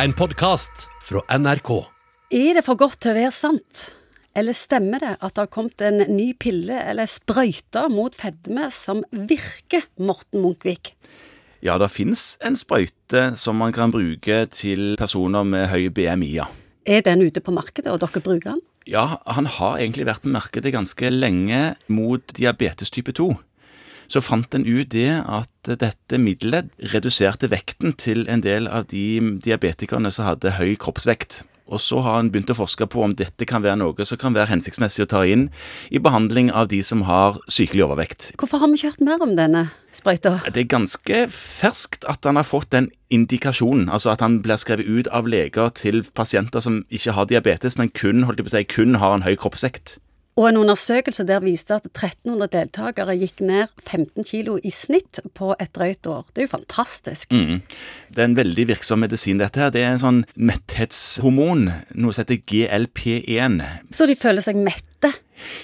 En podkast fra NRK. Er det for godt til å være sant? Eller stemmer det at det har kommet en ny pille eller sprøyte mot fedme som virker, Morten Munkvik? Ja, det fins en sprøyte som man kan bruke til personer med høy BMI. ja. Er den ute på markedet, og dere bruker den? Ja, han har egentlig vært på markedet ganske lenge mot diabetes type 2. Så fant en ut det at dette middelet reduserte vekten til en del av de diabetikerne som hadde høy kroppsvekt. Og så har en begynt å forske på om dette kan være noe som kan være hensiktsmessig å ta inn i behandling av de som har sykelig overvekt. Hvorfor har vi ikke hørt mer om denne sprøyta? Det er ganske ferskt at han har fått den indikasjonen, altså at han blir skrevet ut av leger til pasienter som ikke har diabetes, men kun, holdt jeg på å si, kun har en høy kroppsvekt. Og en undersøkelse der viste at 1300 deltakere gikk ned 15 kilo i snitt på et drøyt år. Det er jo fantastisk. Mm. Det er en veldig virksom medisin, dette her. Det er en sånn metthetshormon, noe som heter GLP1. Så de føler seg mette.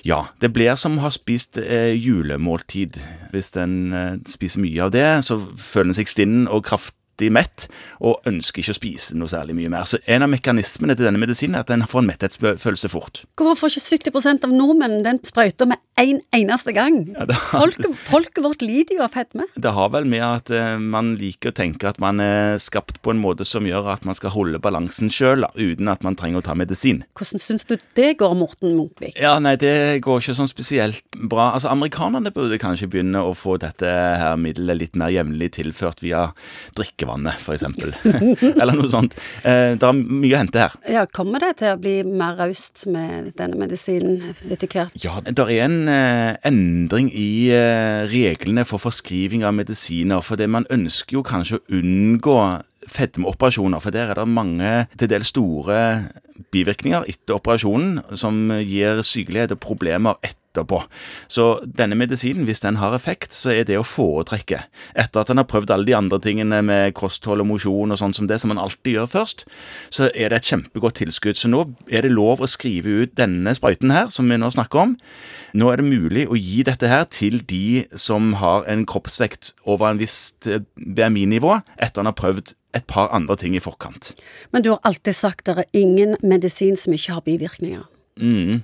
Ja, det blir som å ha spist eh, julemåltid. Hvis en eh, spiser mye av det, så føler en seg stinn og kraftig mett, og ønsker ikke å spise noe særlig mye mer. Så en av mekanismene til denne medisinen er at en får en metthetsfølelse fort. Hvorfor får ikke 70% av nordmenn den sprøyta med en eneste gang? Ja, har- Folket, folket vårt lider jo av fedme. Det har vel med at eh, man liker å tenke at man er skapt på en måte som gjør at man skal holde balansen sjøl, uten at man trenger å ta medisin. Hvordan syns du det går, Morten Munkvik? Ja, nei, det går ikke sånn spesielt bra. Altså, Amerikanerne burde kanskje begynne å få dette her middelet litt mer jevnlig tilført via drikkevannet, f.eks. Eller noe sånt. Eh, det er mye å hente her. Ja, Kommer det til å bli mer raust med denne medisinen etter hvert? Ja, det er en eh, endring i eh, reglene for forskriving av medisiner, for det man ønsker jo kanskje å unngå fedmeoperasjoner, for der er det mange til dels store bivirkninger etter operasjonen som gir sykelighet og problemer etterpå. Så denne medisinen, hvis den har effekt, så er det å foretrekke. Etter at en har prøvd alle de andre tingene med kosthold og mosjon og sånn som det, som en alltid gjør først, så er det et kjempegodt tilskudd. Så nå er det lov å skrive ut denne sprøyten her, som vi nå snakker om. Nå er det mulig å gi dette her til de som har en kroppsvekt over en visst eh, BMI-nivå, etter han har prøvd et par andre ting i forkant. Men du har alltid sagt at det er ingen medisin som ikke har bivirkninger. Mm.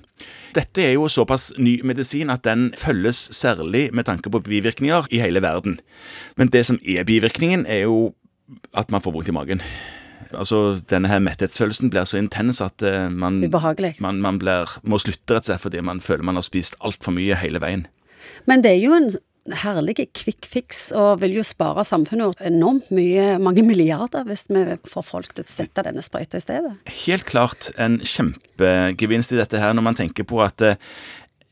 Dette er jo såpass ny medisin at den følges særlig med tanke på bivirkninger i hele verden. Men det som er bivirkningen, er jo at man får vondt i magen. Altså, Denne her metthetsfølelsen blir så intens at eh, man, man, man blir, må slutte rett og slett fordi man føler man har spist altfor mye hele veien. Men det er jo en herlig quick fix, og vil jo spare samfunnet enormt mye, mange milliarder, hvis vi får folk til å sette denne sprøyta i stedet. Helt klart en kjempegevinst i dette her når man tenker på at eh,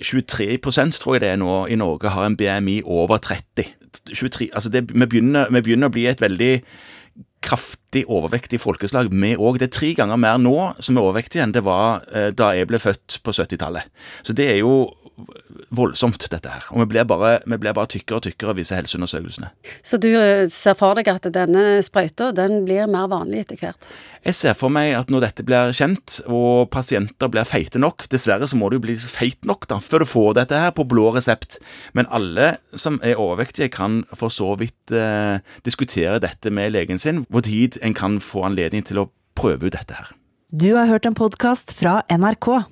23% tror jeg det er nå i Norge har en BMI over 30. 23, altså det, vi, begynner, vi begynner å bli et veldig kraftig overvektig folkeslag. Vi òg. Det er tre ganger mer nå som er overvektige enn det var eh, da jeg ble født på 70-tallet. Så det er jo voldsomt, dette her. Og vi blir bare, vi blir bare tykkere og tykkere, viser helseundersøkelsene. Så du eh, ser for deg at denne sprøyta, den blir mer vanlig etter hvert? Jeg ser for meg at når dette blir kjent, og pasienter blir feite nok Dessverre så må du jo bli feit nok da, før du får dette her på blå resept. Men alle som er overvektige, kan for så vidt eh, diskutere dette med legen sin, hvor tid en kan få anledning til å prøve ut dette her. Du har hørt en podkast fra NRK.